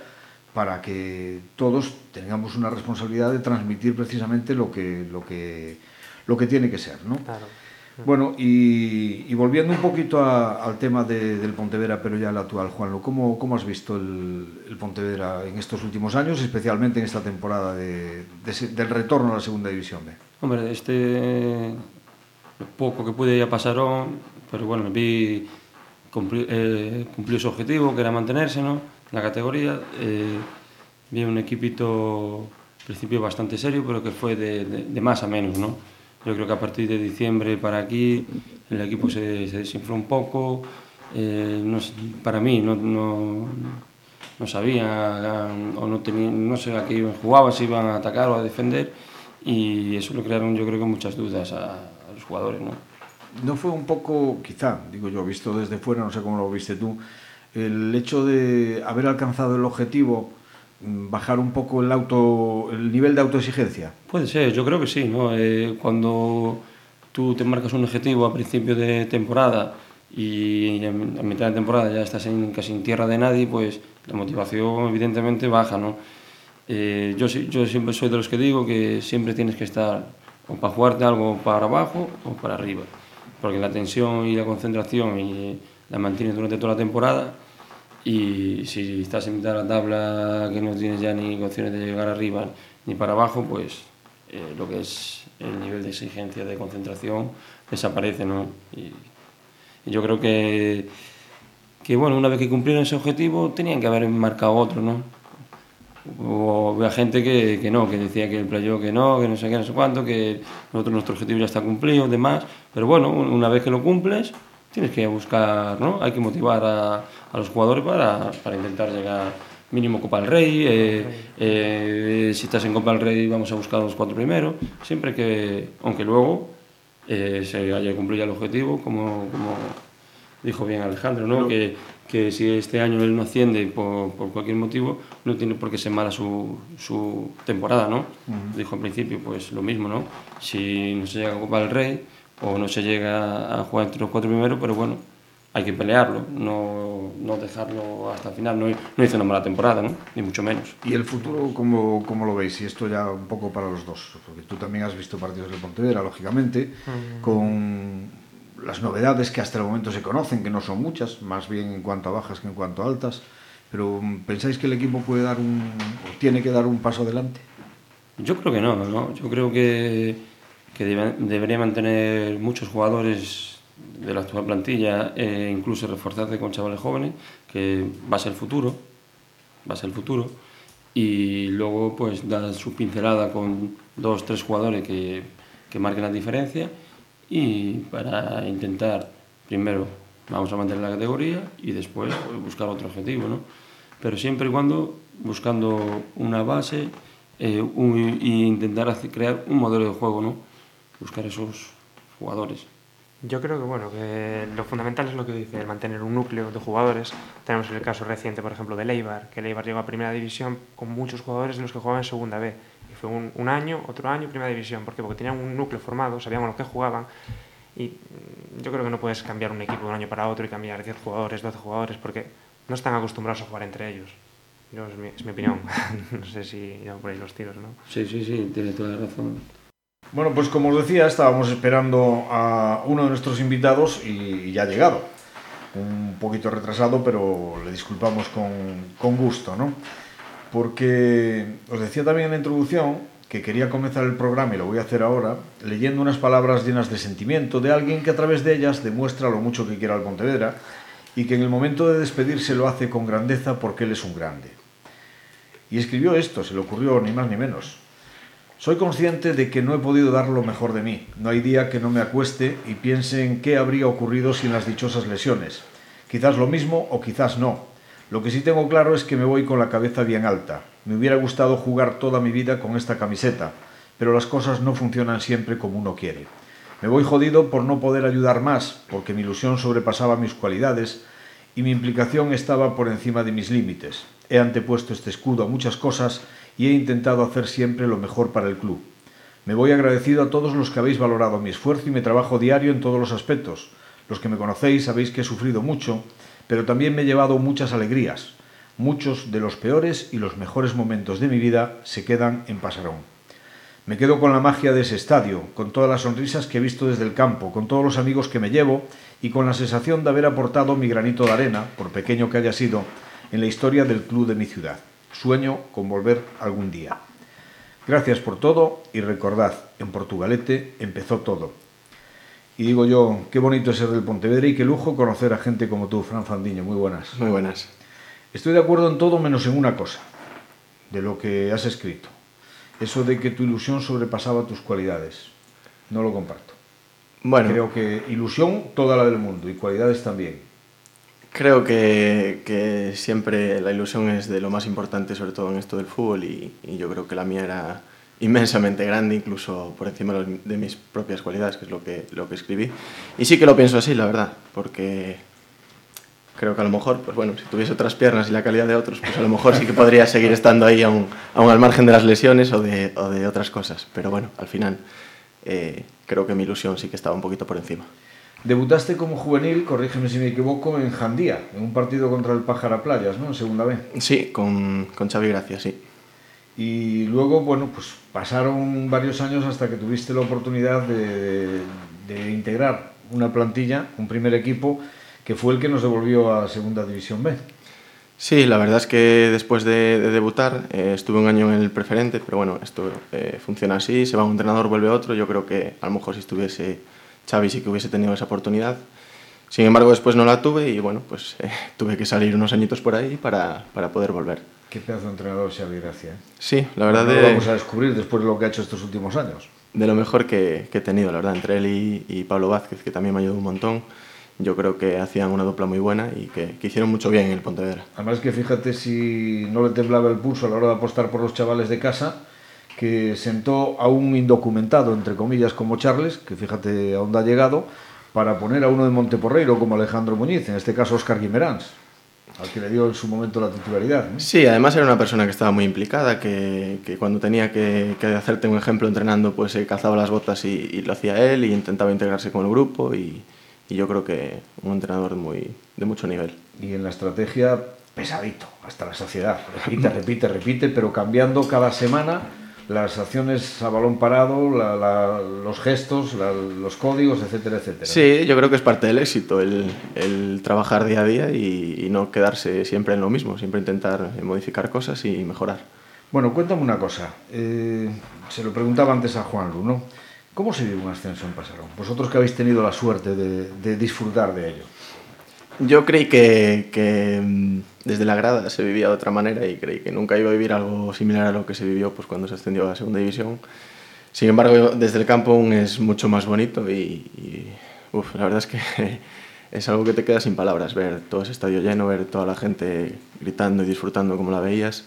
para que todos tengamos una responsabilidad de transmitir precisamente lo que, lo que, lo que tiene que ser. ¿no? Claro. Bueno, y, volviendo un poquito al tema de, del Pontevedra, pero ya el actual, Juanlo, ¿cómo, cómo has visto el, Pontevedra en estos últimos años, especialmente en esta temporada de, de, del retorno a la Segunda División B? Hombre, este poco que pude ya pasaron, pero bueno, vi cumplir, eh, cumplir su objetivo, que era mantenerse, ¿no? la categoría. Eh, vi un equipito, principio bastante serio, pero que fue de, más a menos, ¿no? Yo creo que a partir de diciembre para aquí el equipo se, se desinfló un poco eh, no, para mí no, no, no sabían o no, tenían, no sé a qué jugaban, si iban a atacar o a defender y eso lo crearon yo creo que muchas dudas a, a los jugadores. ¿no? ¿No fue un poco, quizá, digo yo, visto desde fuera, no sé cómo lo viste tú, el hecho de haber alcanzado el objetivo, bajar un poco el, auto, el nivel de autoexigencia? Puede ser, yo creo que sí. ¿no? Eh, cuando tú te marcas un objetivo a principio de temporada y a mitad de temporada ya estás en, casi en tierra de nadie, pues la motivación evidentemente baja. ¿no? Eh, yo, yo siempre soy de los que digo que siempre tienes que estar o para jugarte algo para abajo o para arriba, porque la tensión y la concentración y la mantienes durante toda la temporada y si estás en mitad de la tabla que no tienes ya ni opciones de llegar arriba ni para abajo, pues eh, lo que es el nivel de exigencia, de concentración, desaparece, ¿no? Y, y yo creo que, que, bueno, una vez que cumplieron ese objetivo, tenían que haber marcado otro, ¿no? O había gente que, que no, que decía que el playo que no, que no sé qué, no sé cuánto, que nosotros, nuestro objetivo ya está cumplido, demás, pero bueno, una vez que lo cumples, tienes que buscar, ¿no? Hay que motivar a, a los jugadores para, para intentar llegar mínimo Copa del Rey, eh, eh, si estás en Copa del Rey vamos a buscar los cuatro primeros, siempre que, aunque luego eh, se haya cumplido el objetivo, como, como dijo bien Alejandro, ¿no? que, que si este año él no asciende por, por, cualquier motivo, no tiene por qué ser mala su, su temporada, ¿no? Uh -huh. Dijo al principio, pues lo mismo, ¿no? Si no se llega a Copa del Rey o no se llega a jugar entre los cuatro primeros, pero bueno, hay que pelearlo, no, no dejarlo hasta el final. No, no hizo una mala temporada, ¿no? ni mucho menos. ¿Y el futuro cómo, cómo lo veis? Y esto ya un poco para los dos, porque tú también has visto partidos del Pontevedra, lógicamente, uh -huh. con las novedades que hasta el momento se conocen, que no son muchas, más bien en cuanto a bajas que en cuanto a altas. Pero ¿pensáis que el equipo puede dar un, o tiene que dar un paso adelante? Yo creo que no, ¿no? Yo creo que, que debe, debería mantener muchos jugadores de la actual plantilla e incluso reforzarse con chavales jóvenes, que va a ser el futuro, va a ser el futuro, y luego pues dar su pincelada con dos, tres jugadores que, que marquen la diferencia y para intentar, primero vamos a mantener la categoría y después buscar otro objetivo, ¿no? Pero siempre y cuando buscando una base eh, un, e intentar hacer, crear un modelo de juego, ¿no? Buscar esos jugadores. Yo creo que bueno, que lo fundamental es lo que dice, el mantener un núcleo de jugadores. Tenemos el caso reciente, por ejemplo, de Leibar, que Leibar llegó a primera división con muchos jugadores de los que jugaban en segunda B. Y fue un, un año, otro año, primera división. ¿Por qué? Porque tenían un núcleo formado, sabíamos lo que jugaban. Y yo creo que no puedes cambiar un equipo de un año para otro y cambiar 10 jugadores, 12 jugadores, porque no están acostumbrados a jugar entre ellos. Yo, es, mi, es mi opinión. no sé si ya por ahí los tiros, ¿no? Sí, sí, sí, tiene toda la razón. Bueno, pues como os decía, estábamos esperando a uno de nuestros invitados y, ya ha llegado. Un poquito retrasado, pero le disculpamos con, con gusto, ¿no? Porque os decía también en la introducción que quería comenzar el programa, y lo voy a hacer ahora, leyendo unas palabras llenas de sentimiento de alguien que a través de ellas demuestra lo mucho que quiere al Pontevedra y que en el momento de despedirse lo hace con grandeza porque él es un grande. Y escribió esto, se le ocurrió ni más ni menos. Soy consciente de que no he podido dar lo mejor de mí. No hay día que no me acueste y piense en qué habría ocurrido sin las dichosas lesiones. Quizás lo mismo o quizás no. Lo que sí tengo claro es que me voy con la cabeza bien alta. Me hubiera gustado jugar toda mi vida con esta camiseta, pero las cosas no funcionan siempre como uno quiere. Me voy jodido por no poder ayudar más, porque mi ilusión sobrepasaba mis cualidades y mi implicación estaba por encima de mis límites. He antepuesto este escudo a muchas cosas y he intentado hacer siempre lo mejor para el club. Me voy agradecido a todos los que habéis valorado mi esfuerzo y mi trabajo diario en todos los aspectos. Los que me conocéis sabéis que he sufrido mucho, pero también me he llevado muchas alegrías. Muchos de los peores y los mejores momentos de mi vida se quedan en Pasarón. Me quedo con la magia de ese estadio, con todas las sonrisas que he visto desde el campo, con todos los amigos que me llevo y con la sensación de haber aportado mi granito de arena, por pequeño que haya sido, en la historia del club de mi ciudad. Sueño con volver algún día. Gracias por todo y recordad, en Portugalete empezó todo. Y digo yo, qué bonito es ser del Pontevedra y qué lujo conocer a gente como tú, Fran Fandiño. Muy buenas. Muy buenas. Estoy de acuerdo en todo menos en una cosa, de lo que has escrito. Eso de que tu ilusión sobrepasaba tus cualidades. No lo comparto. Bueno. Creo que ilusión toda la del mundo y cualidades también. Creo que, que, siempre la ilusión es de lo más importante, sobre todo en esto del fútbol, y, y yo creo que la mía era inmensamente grande, incluso por encima de mis propias cualidades, que es lo que, lo que escribí. Y sí que lo pienso así, la verdad, porque creo que a lo mejor, pues bueno, si tuviese otras piernas y la calidad de otros, pues a lo mejor sí que podría seguir estando ahí aún, aún al margen de las lesiones o de, o de otras cosas. Pero bueno, al final eh, creo que mi ilusión sí que estaba un poquito por encima. Debutaste como juvenil, corrígeme si me equivoco, en Jandía, en un partido contra el Pájara Playas, ¿no? En segunda B. Sí, con, con Xavi Gracia, sí. Y luego, bueno, pues pasaron varios años hasta que tuviste la oportunidad de, de integrar una plantilla, un primer equipo, que fue el que nos devolvió a Segunda División B. Sí, la verdad es que después de, de debutar eh, estuve un año en el preferente, pero bueno, esto eh, funciona así, se va un entrenador, vuelve otro, yo creo que a lo mejor si estuviese Xavi sí que hubiese tenido esa oportunidad. Sin embargo, después no la tuve y bueno, pues eh, tuve que salir unos añitos por ahí para, para poder volver. Qué pedazo de entrenador Xavi Gracia. ¿eh? Sí, la verdad de, lo vamos a descubrir después de lo que ha hecho estos últimos años. de lo mejor que, que he tenido, la verdad, entre él y, y Pablo Vázquez, que también me ayudó un montón. Yo creo que hacían una dupla muy buena y que, que hicieron mucho bien en el Pontevedra. Además que fíjate si no le temblaba el pulso a la hora de apostar por los chavales de casa, que sentó a un indocumentado, entre comillas, como Charles, que fíjate a dónde ha llegado, para poner a uno de Monteporreiro como Alejandro Muñiz, en este caso Oscar Guimeráns, al que le dio en su momento la titularidad. ¿no? Sí, además era una persona que estaba muy implicada, que, que cuando tenía que, que, hacerte un ejemplo entrenando, pues se calzaba las botas y, y, lo hacía él y intentaba integrarse con el grupo y, y, yo creo que un entrenador muy, de mucho nivel. Y en la estrategia, pesadito, hasta la saciedad. Repite, repite, repite, pero cambiando cada semana las acciones a balón parado, la, la, los gestos, la, los códigos, etcétera, etcétera. Sí, yo creo que es parte del éxito, el, el trabajar día a día y, y, no quedarse siempre en lo mismo, siempre intentar modificar cosas y mejorar. Bueno, cuéntame una cosa. Eh, se lo preguntaba antes a Juan Lu, ¿no? ¿Cómo se vive un ascenso en Pasarón? Vosotros que habéis tenido la suerte de, de disfrutar de ello. Yo creí que, mm, desde la grada se vivía de otra manera y creí que nunca iba a vivir algo similar a lo que se vivió pues, cuando se ascendió a la segunda división. Sin embargo, desde el campo aún es mucho más bonito y, la verdad es que es algo que te queda sin palabras, ver todo ese estadio lleno, ver toda la gente gritando y disfrutando como la veías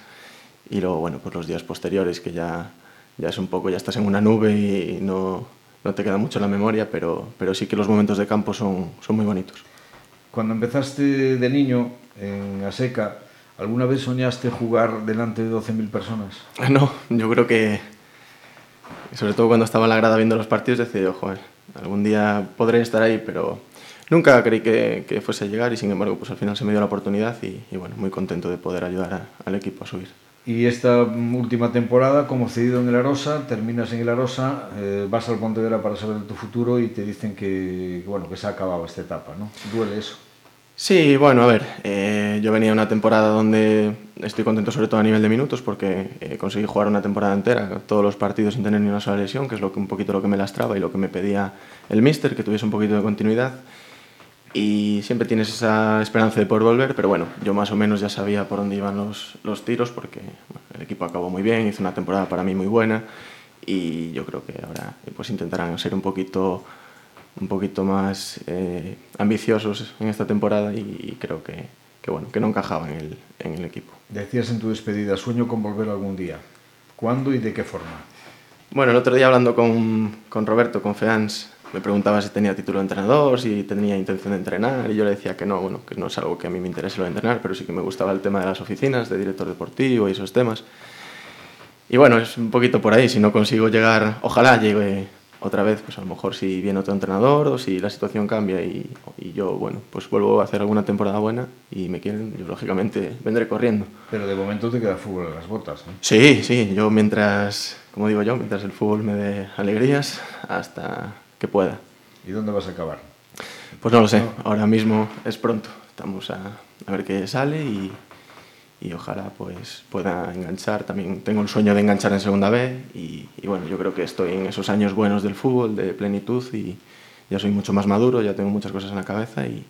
y luego, bueno, pues los días posteriores que ya, ya es un poco, ya estás en una nube y no, no te queda mucho en la memoria, pero, pero sí que los momentos de campo son, son muy bonitos. Cuando empezaste de niño en Aseca, ¿alguna vez soñaste jugar delante de 12.000 personas? No, yo creo que, sobre todo cuando estaba en la grada viendo los partidos, yo, joder, algún día podré estar ahí, pero nunca creí que, que fuese a llegar y sin embargo, pues al final se me dio la oportunidad y, y bueno, muy contento de poder ayudar a, al equipo a subir. Y esta última temporada, como cedido en el Arosa, terminas en el Arosa, eh, vas al Pontevedra para saber tu futuro y te dicen que, bueno, que se ha acabado esta etapa, ¿no? ¿Duele eso? Sí, bueno, a ver, eh, yo venía una temporada donde estoy contento sobre todo a nivel de minutos porque eh, conseguí jugar una temporada entera, todos los partidos sin tener ni una sola lesión, que es lo que, un poquito lo que me lastraba y lo que me pedía el míster, que tuviese un poquito de continuidad. Y siempre tienes esa esperanza de poder volver, pero bueno, yo más o menos ya sabía por dónde iban los, los tiros porque bueno, el equipo acabó muy bien, hizo una temporada para mí muy buena y yo creo que ahora pues intentarán ser un poquito un poquito más eh, ambiciosos en esta temporada y, y creo que, que, bueno, que no encajaba en el, en el equipo. Decías en tu despedida, sueño con volver algún día. ¿Cuándo y de qué forma? Bueno, el otro día hablando con, con Roberto, con Feans, me preguntaba si tenía título de entrenador, si tenía intención de entrenar, y yo le decía que no, bueno, que no es algo que a mí me interese lo de entrenar, pero sí que me gustaba el tema de las oficinas, de director deportivo y esos temas. Y bueno, es un poquito por ahí, si no consigo llegar, ojalá llegue otra vez, pues a lo mejor si viene otro entrenador o si la situación cambia y, y, yo, bueno, pues vuelvo a hacer alguna temporada buena y me quieren, yo lógicamente vendré corriendo. Pero de momento te queda fútbol en las botas, ¿no? Sí, sí, yo mientras, como digo yo, mientras el fútbol me dé alegrías, hasta que pueda. ¿Y dónde vas a acabar? Pues no lo sé, ahora mismo es pronto, estamos a, a ver qué sale y, y ojalá pues pueda enganchar. También tengo el sueño de enganchar en segunda B y, y, bueno, yo creo que estoy en esos años buenos del fútbol, de plenitud y ya soy mucho más maduro, ya tengo muchas cosas en la cabeza y,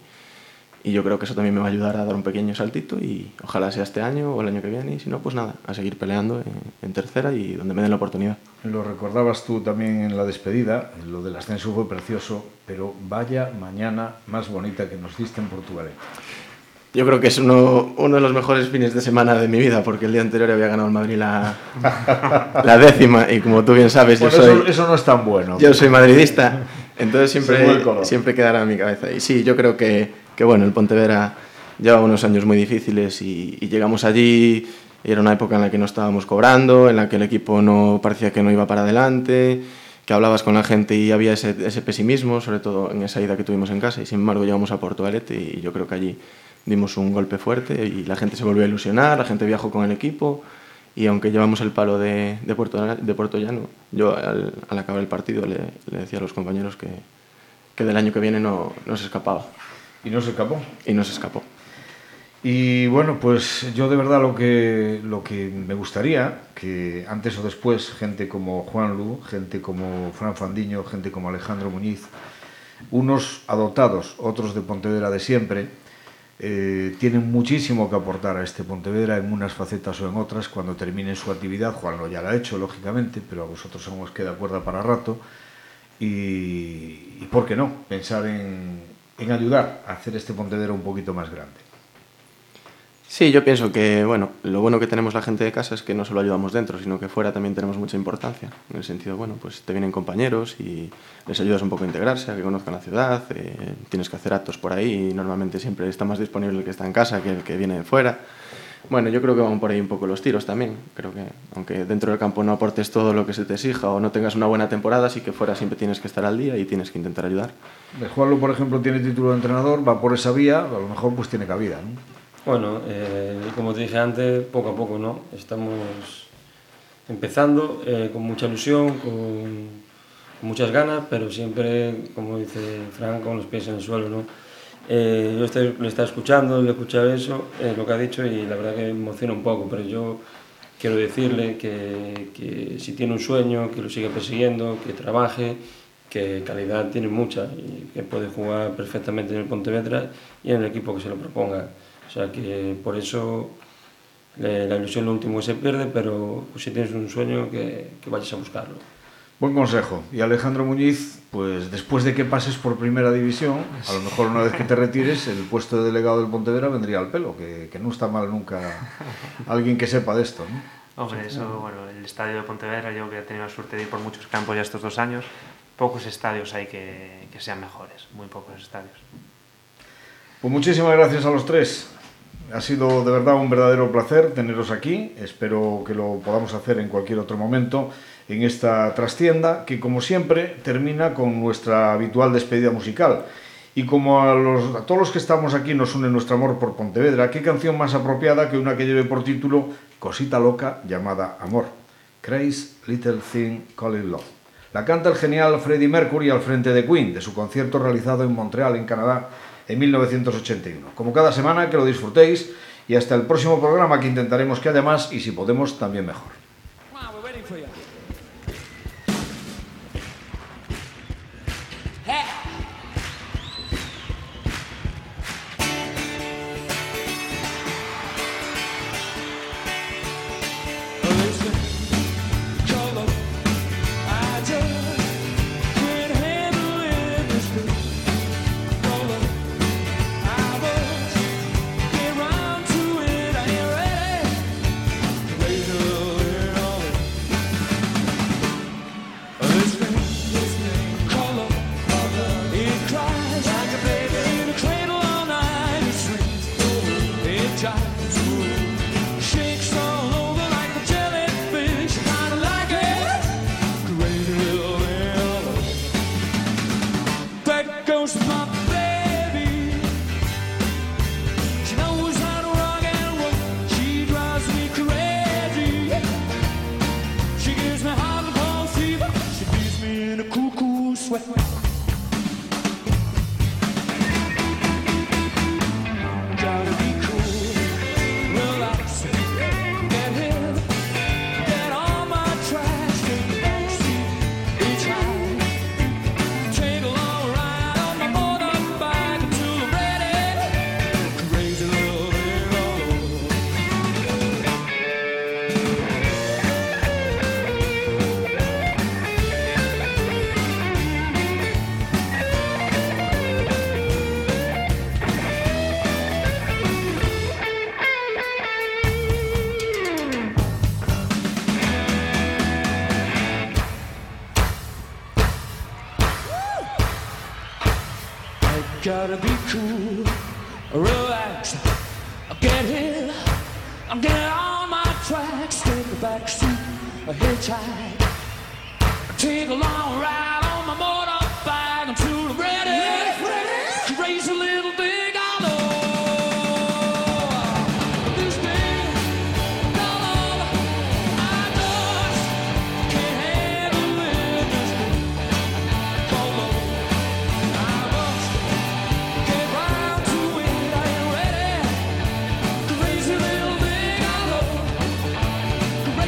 y yo creo que eso también me va a ayudar a dar un pequeño saltito y ojalá sea este año o el año que viene y si no, pues nada, a seguir peleando en, en tercera y donde me den la oportunidad. Lo recordabas tú también en la despedida, lo del ascenso fue precioso, pero vaya mañana más bonita que nos diste en Portugal. Yo creo que es uno, uno de los mejores fines de semana de mi vida, porque el día anterior había ganado el Madrid la, la décima, y como tú bien sabes, yo Bueno, soy, eso, eso no es tan bueno. yo soy madridista, entonces siempre, siempre quedará en mi cabeza. Y sí, yo creo que, que bueno, el Pontevedra lleva unos años muy difíciles y, y llegamos allí, y era una época en la que no estábamos cobrando, en la que el equipo no parecía que no iba para adelante, que hablabas con la gente y había ese, ese pesimismo, sobre todo en esa ida que tuvimos en casa, y sin embargo llegamos a Portugalete y yo creo que allí dimos un golpe fuerte y la gente se volvió a ilusionar, la gente viajó con el equipo y aunque llevamos el palo de, de, Puerto, de Puerto Llano, yo al, al acabar el partido le, le, decía a los compañeros que, que del año que viene no, no se escapaba. Y no se escapó. Y no se escapó. Y bueno, pues yo de verdad lo que, lo que me gustaría, que antes o después gente como Juan Lu, gente como Fran Fandiño, gente como Alejandro Muñiz, unos adoptados, otros de Pontevedra de siempre, eh, tienen muchísimo que aportar a este Pontevedra en unas facetas o en otras cuando terminen su actividad. Juan lo ya lo ha hecho, lógicamente, pero a vosotros aún os queda cuerda para rato. Y, y por qué no, pensar en, en ayudar a hacer este Pontevedra un poquito más grande. Sí, yo pienso que bueno, lo bueno que tenemos la gente de casa es que no solo ayudamos dentro, sino que fuera también tenemos mucha importancia. En el sentido, bueno, pues te vienen compañeros y les ayudas un poco a integrarse, a que conozcan la ciudad, eh, tienes que hacer actos por ahí y normalmente siempre está más disponible el que está en casa que el que viene de fuera. Bueno, yo creo que van por ahí un poco los tiros también. Creo que aunque dentro del campo no aportes todo lo que se te exija o no tengas una buena temporada, sí que fuera siempre tienes que estar al día y tienes que intentar ayudar. De Juanlo, por ejemplo, tiene título de entrenador, va por esa vía, a lo mejor pues tiene cabida, ¿no? Bueno, eh, como te dije antes, poco a poco, ¿no? Estamos empezando eh, con mucha ilusión, con, muchas ganas, pero siempre, como dice Frank, con los pies en el suelo, ¿no? Eh, yo estoy, lo estaba escuchando, le he escuchado eso, eh, lo que ha dicho, y la verdad que me emociona un poco, pero yo quiero decirle que, que si tiene un sueño, que lo siga persiguiendo, que trabaje, que calidad tiene mucha y que puede jugar perfectamente en el Pontevedra y en el equipo que se lo proponga. O sea que por eso eh, la ilusión lo último se pierde, pero pues, si tienes un sueño que, que, vayas a buscarlo. Buen consejo. Y Alejandro Muñiz, pues después de que pases por primera división, a lo mejor una vez que te retires, el puesto de delegado del Pontevedra vendría al pelo, que, que no está mal nunca alguien que sepa de esto, ¿no? Hombre, eso, bueno, el estadio de Pontevedra, yo que he tenido la suerte de ir por muchos campos ya estos dos años, pocos estadios hay que, que sean mejores, muy pocos estadios. Pues muchísimas gracias a los tres. Ha sido de verdad un verdadero placer teneros aquí. Espero que lo podamos hacer en cualquier otro momento en esta trastienda que, como siempre, termina con nuestra habitual despedida musical. Y como a, todos los que estamos aquí nos une nuestro amor por Pontevedra, ¿qué canción más apropiada que una que lleve por título Cosita Loca llamada Amor? Crazy Little Thing Called Love. La canta el genial Freddie Mercury al frente de Queen, de su concierto realizado en Montreal, en Canadá, en 1981. Como cada semana, que lo disfrutéis y hasta el próximo programa que intentaremos que haya más y si podemos también mejor. Suécia.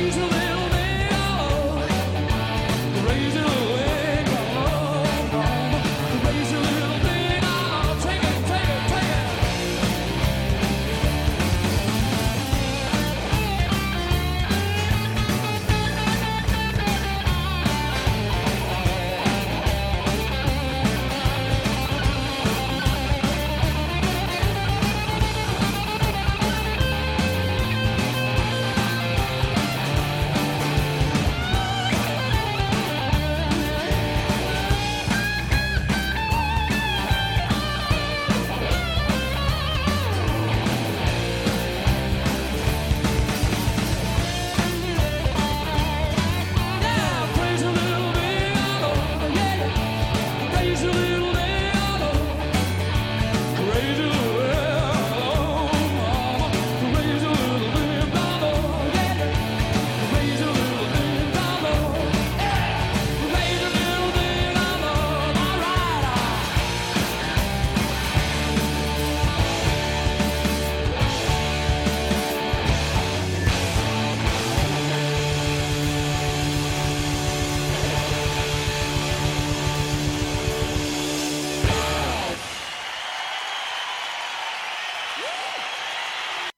until